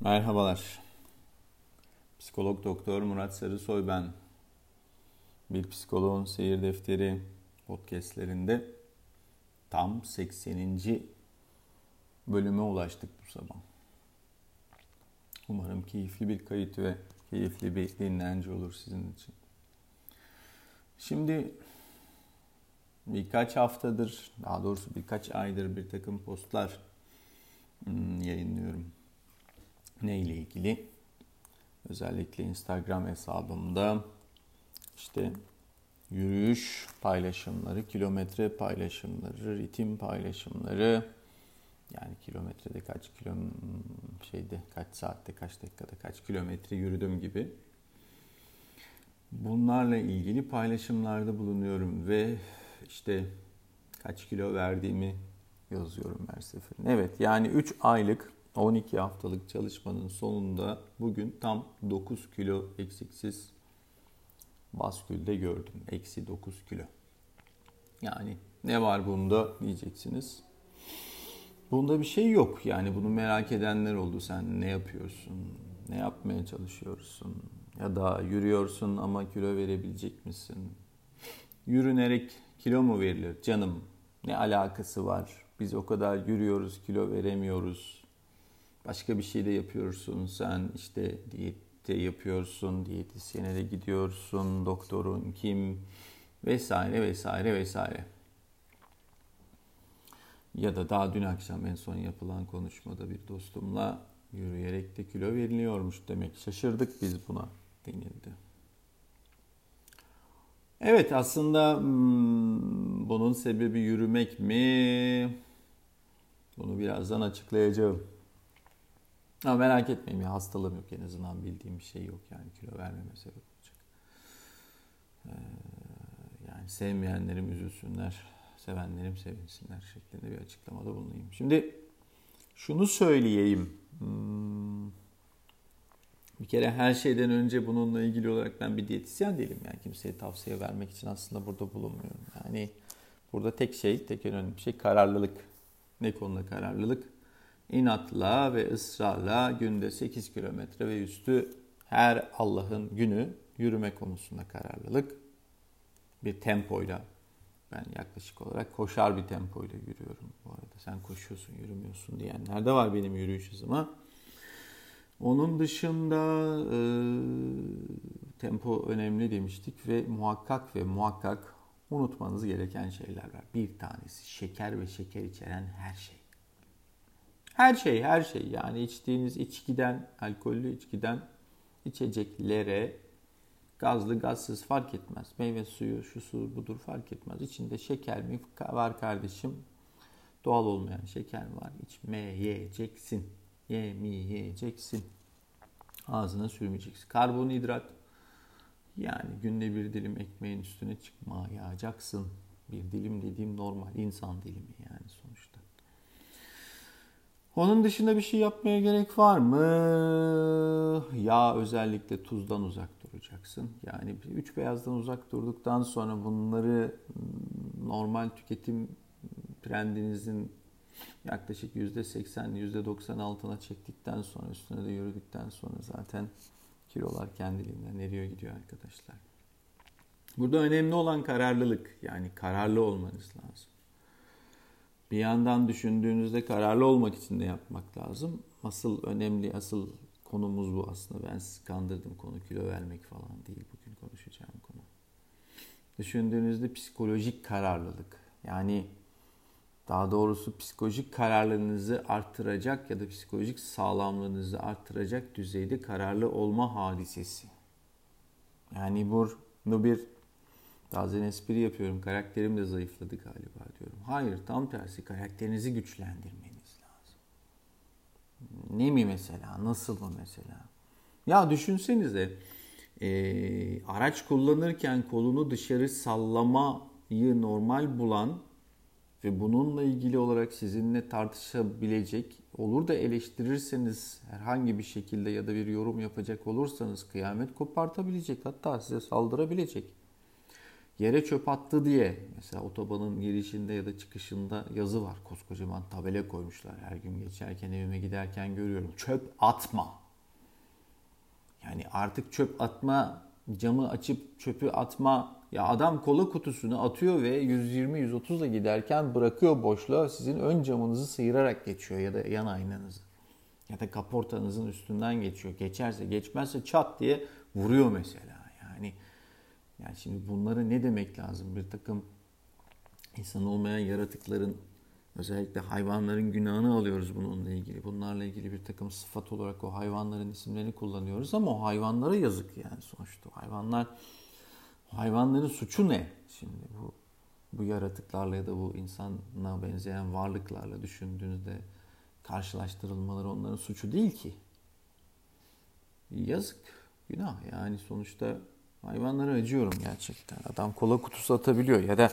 Merhabalar. Psikolog Doktor Murat Sarısoy ben. Bir Psikoloğun Seyir Defteri podcastlerinde tam 80. bölüme ulaştık bu sabah. Umarım keyifli bir kayıt ve keyifli bir dinlence olur sizin için. Şimdi birkaç haftadır, daha doğrusu birkaç aydır bir takım postlar hmm, yayınlıyorum ne ile ilgili? Özellikle Instagram hesabımda işte yürüyüş paylaşımları, kilometre paylaşımları, ritim paylaşımları yani kilometrede kaç kilo şeyde kaç saatte kaç dakikada kaç kilometre yürüdüm gibi bunlarla ilgili paylaşımlarda bulunuyorum ve işte kaç kilo verdiğimi yazıyorum her seferinde. Evet yani 3 aylık 12 haftalık çalışmanın sonunda bugün tam 9 kilo eksiksiz baskülde gördüm. Eksi 9 kilo. Yani ne var bunda diyeceksiniz. Bunda bir şey yok. Yani bunu merak edenler oldu. Sen ne yapıyorsun? Ne yapmaya çalışıyorsun? Ya da yürüyorsun ama kilo verebilecek misin? Yürünerek kilo mu verilir? Canım ne alakası var? Biz o kadar yürüyoruz, kilo veremiyoruz Başka bir şey de yapıyorsun sen işte diyette yapıyorsun, diyetisyene de gidiyorsun, doktorun kim vesaire vesaire vesaire. Ya da daha dün akşam en son yapılan konuşmada bir dostumla yürüyerek de kilo veriliyormuş demek. Şaşırdık biz buna denildi. Evet aslında hmm, bunun sebebi yürümek mi? Bunu birazdan açıklayacağım. Ama merak etmeyin ya hastalığım yok en azından bildiğim bir şey yok yani kilo vermeme sebep olacak. Ee, yani sevmeyenlerim üzülsünler, sevenlerim sevinsinler şeklinde bir açıklamada bulunayım. Şimdi şunu söyleyeyim. Hmm, bir kere her şeyden önce bununla ilgili olarak ben bir diyetisyen değilim. Yani kimseye tavsiye vermek için aslında burada bulunmuyorum. Yani burada tek şey, tek önemli şey kararlılık. Ne konuda kararlılık? İnatla ve ısrarla günde 8 kilometre ve üstü her Allah'ın günü yürüme konusunda kararlılık. Bir tempoyla ben yaklaşık olarak koşar bir tempoyla yürüyorum bu arada. Sen koşuyorsun, yürümüyorsun diyenler de var benim yürüyüş hızıma. Onun dışında e, tempo önemli demiştik ve muhakkak ve muhakkak unutmanız gereken şeyler var. Bir tanesi şeker ve şeker içeren her şey. Her şey, her şey yani içtiğiniz içkiden, alkollü içkiden içeceklere gazlı, gazsız fark etmez. Meyve suyu, şu su, budur fark etmez. İçinde şeker mi var kardeşim? Doğal olmayan şeker var? İçmeyeceksin. Yemeyeceksin. Ağzına sürmeyeceksin. Karbonhidrat yani günde bir dilim ekmeğin üstüne çıkmayacaksın. Bir dilim dediğim normal insan dilimi yani. Onun dışında bir şey yapmaya gerek var mı? Ya özellikle tuzdan uzak duracaksın. Yani üç beyazdan uzak durduktan sonra bunları hmm, normal tüketim trendinizin yaklaşık %80, %90 altına çektikten sonra üstüne de yürüdükten sonra zaten kilolar kendiliğinden eriyor gidiyor arkadaşlar. Burada önemli olan kararlılık. Yani kararlı olmanız lazım bir yandan düşündüğünüzde kararlı olmak için de yapmak lazım. Asıl önemli, asıl konumuz bu aslında. Ben sizi kandırdım konu kilo vermek falan değil bugün konuşacağım konu. Düşündüğünüzde psikolojik kararlılık. Yani daha doğrusu psikolojik kararlılığınızı arttıracak ya da psikolojik sağlamlığınızı arttıracak düzeyde kararlı olma hadisesi. Yani bunu bir Bazen espri yapıyorum. Karakterim de zayıfladı galiba diyorum. Hayır tam tersi karakterinizi güçlendirmeniz lazım. Ne mi mesela? Nasıl mı mesela? Ya düşünsenize e, araç kullanırken kolunu dışarı sallamayı normal bulan ve bununla ilgili olarak sizinle tartışabilecek olur da eleştirirseniz herhangi bir şekilde ya da bir yorum yapacak olursanız kıyamet kopartabilecek hatta size saldırabilecek yere çöp attı diye mesela otobanın girişinde ya da çıkışında yazı var. Koskocaman tabela koymuşlar. Her gün geçerken evime giderken görüyorum. Çöp atma. Yani artık çöp atma, camı açıp çöpü atma. Ya adam kola kutusunu atıyor ve 120-130 ile giderken bırakıyor boşluğa. Sizin ön camınızı sıyırarak geçiyor ya da yan aynanızı. Ya da kaportanızın üstünden geçiyor. Geçerse geçmezse çat diye vuruyor mesela. Yani yani şimdi bunları ne demek lazım? Bir takım insan olmayan yaratıkların özellikle hayvanların günahını alıyoruz bununla ilgili. Bunlarla ilgili bir takım sıfat olarak o hayvanların isimlerini kullanıyoruz ama o hayvanlara yazık yani sonuçta. Hayvanlar hayvanların suçu ne? Şimdi bu bu yaratıklarla ya da bu insana benzeyen varlıklarla düşündüğünüzde karşılaştırılmaları onların suçu değil ki. Yazık, günah yani sonuçta hayvanlara acıyorum gerçekten. Adam kola kutusu atabiliyor ya da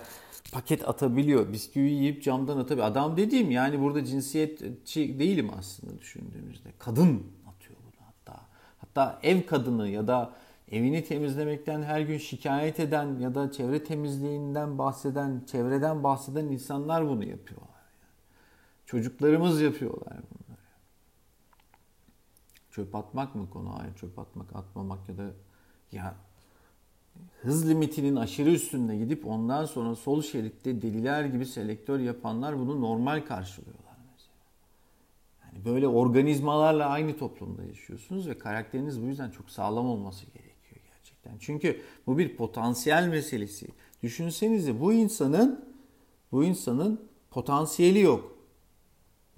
paket atabiliyor. Bisküvi yiyip camdan atabiliyor. Adam dediğim yani burada cinsiyetçi değilim aslında düşündüğümüzde. Kadın atıyor bunu hatta. Hatta ev kadını ya da evini temizlemekten her gün şikayet eden ya da çevre temizliğinden bahseden, çevreden bahseden insanlar bunu yapıyorlar. Çocuklarımız yapıyorlar bunları. Çöp atmak mı konu? Hayır çöp atmak, atmamak ya da ya hız limitinin aşırı üstünde gidip ondan sonra sol şeritte deliler gibi selektör yapanlar bunu normal karşılıyorlar mesela. Yani böyle organizmalarla aynı toplumda yaşıyorsunuz ve karakteriniz bu yüzden çok sağlam olması gerekiyor gerçekten. Çünkü bu bir potansiyel meselesi. Düşünsenize bu insanın bu insanın potansiyeli yok.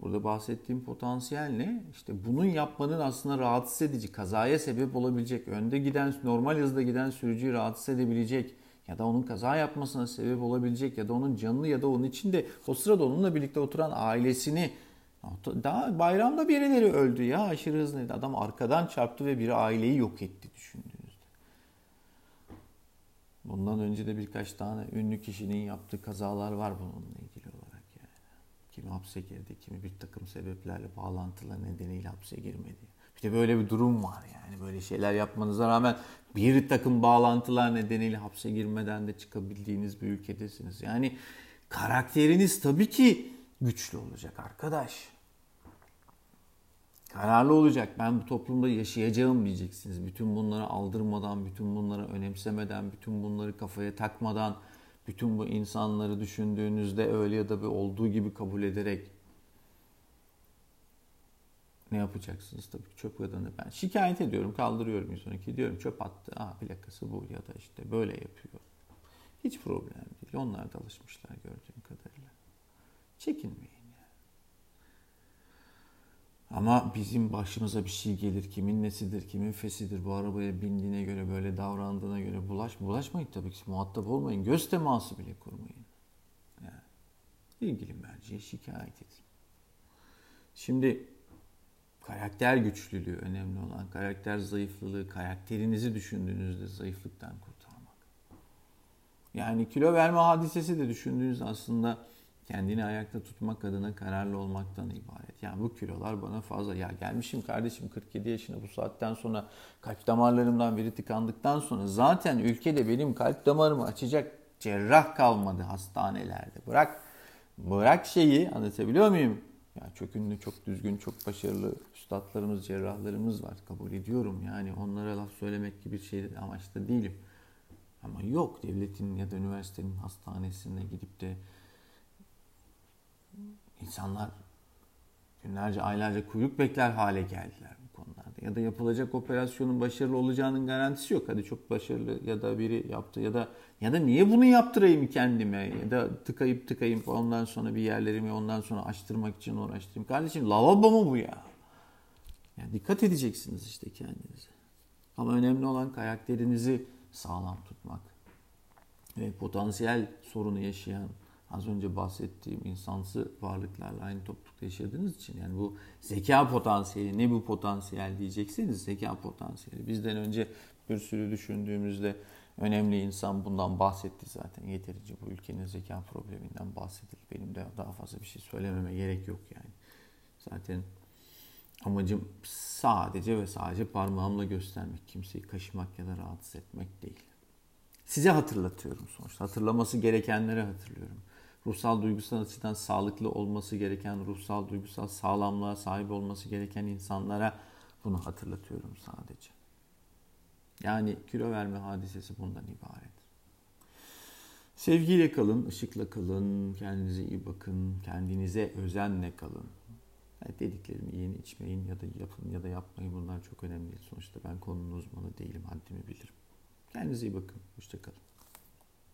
Burada bahsettiğim potansiyel ne? İşte bunun yapmanın aslında rahatsız edici, kazaya sebep olabilecek, önde giden, normal hızda giden sürücüyü rahatsız edebilecek ya da onun kaza yapmasına sebep olabilecek ya da onun canını ya da onun içinde o sırada onunla birlikte oturan ailesini daha bayramda birileri öldü ya aşırı hızlıydı. Adam arkadan çarptı ve bir aileyi yok etti düşündüğünüzde. Bundan önce de birkaç tane ünlü kişinin yaptığı kazalar var bununla ilgili kimi hapse girdi, kimi bir takım sebeplerle bağlantılar nedeniyle hapse girmedi. İşte böyle bir durum var yani böyle şeyler yapmanıza rağmen bir takım bağlantılar nedeniyle hapse girmeden de çıkabildiğiniz bir ülkedesiniz. Yani karakteriniz tabii ki güçlü olacak arkadaş. Kararlı olacak. Ben bu toplumda yaşayacağım diyeceksiniz. Bütün bunları aldırmadan, bütün bunları önemsemeden, bütün bunları kafaya takmadan bütün bu insanları düşündüğünüzde öyle ya da bir olduğu gibi kabul ederek ne yapacaksınız? Tabii çöp kadını ben şikayet ediyorum kaldırıyorum 112 diyorum çöp attı. Ah plakası bu ya da işte böyle yapıyor. Hiç problem değil. Onlar da alışmışlar gördüğüm kadarıyla. Çekinmeyin ama bizim başımıza bir şey gelir. Kimin nesidir, kimin fesidir. Bu arabaya bindiğine göre, böyle davrandığına göre bulaş, bulaşmayın tabii ki. Muhatap olmayın. Göz teması bile kurmayın. Yani, ilgili merciye şikayet edin. Şimdi karakter güçlülüğü önemli olan. Karakter zayıflılığı, karakterinizi düşündüğünüzde zayıflıktan kurtarmak. Yani kilo verme hadisesi de düşündüğünüz aslında kendini ayakta tutmak adına kararlı olmaktan ibaret. Yani bu kilolar bana fazla. Ya gelmişim kardeşim 47 yaşına bu saatten sonra kalp damarlarımdan biri tıkandıktan sonra zaten ülkede benim kalp damarımı açacak cerrah kalmadı hastanelerde. Bırak bırak şeyi anlatabiliyor muyum? Ya çok ünlü, çok düzgün, çok başarılı üstadlarımız, cerrahlarımız var. Kabul ediyorum yani onlara laf söylemek gibi bir şey amaçta değilim. Ama yok devletin ya da üniversitenin hastanesine gidip de insanlar günlerce, aylarca kuyruk bekler hale geldiler bu konularda. Ya da yapılacak operasyonun başarılı olacağının garantisi yok. Hadi çok başarılı ya da biri yaptı ya da ya da niye bunu yaptırayım kendime ya da tıkayıp tıkayıp ondan sonra bir yerlerimi ondan sonra açtırmak için uğraştırayım. Kardeşim lavabo mu bu ya? Yani dikkat edeceksiniz işte kendinize. Ama önemli olan karakterinizi sağlam tutmak. Ve potansiyel sorunu yaşayan az önce bahsettiğim insansı varlıklarla aynı toplulukta yaşadığınız için yani bu zeka potansiyeli ne bu potansiyel diyeceksiniz zeka potansiyeli. Bizden önce bir sürü düşündüğümüzde önemli insan bundan bahsetti zaten. Yeterince bu ülkenin zeka probleminden bahsedildi. Benim de daha fazla bir şey söylememe gerek yok yani. Zaten amacım sadece ve sadece parmağımla göstermek kimseyi kaşımak ya da rahatsız etmek değil. Size hatırlatıyorum sonuçta. Hatırlaması gerekenlere hatırlıyorum. Ruhsal duygusal açıdan sağlıklı olması gereken, ruhsal duygusal sağlamlığa sahip olması gereken insanlara bunu hatırlatıyorum sadece. Yani kilo verme hadisesi bundan ibaret. Sevgiyle kalın, ışıkla kalın, kendinize iyi bakın, kendinize özenle kalın. Yani dediklerimi yiyin, içmeyin ya da yapın ya da yapmayın bunlar çok önemli. Sonuçta ben konunun uzmanı değilim, haddimi bilirim. Kendinize iyi bakın, hoşçakalın.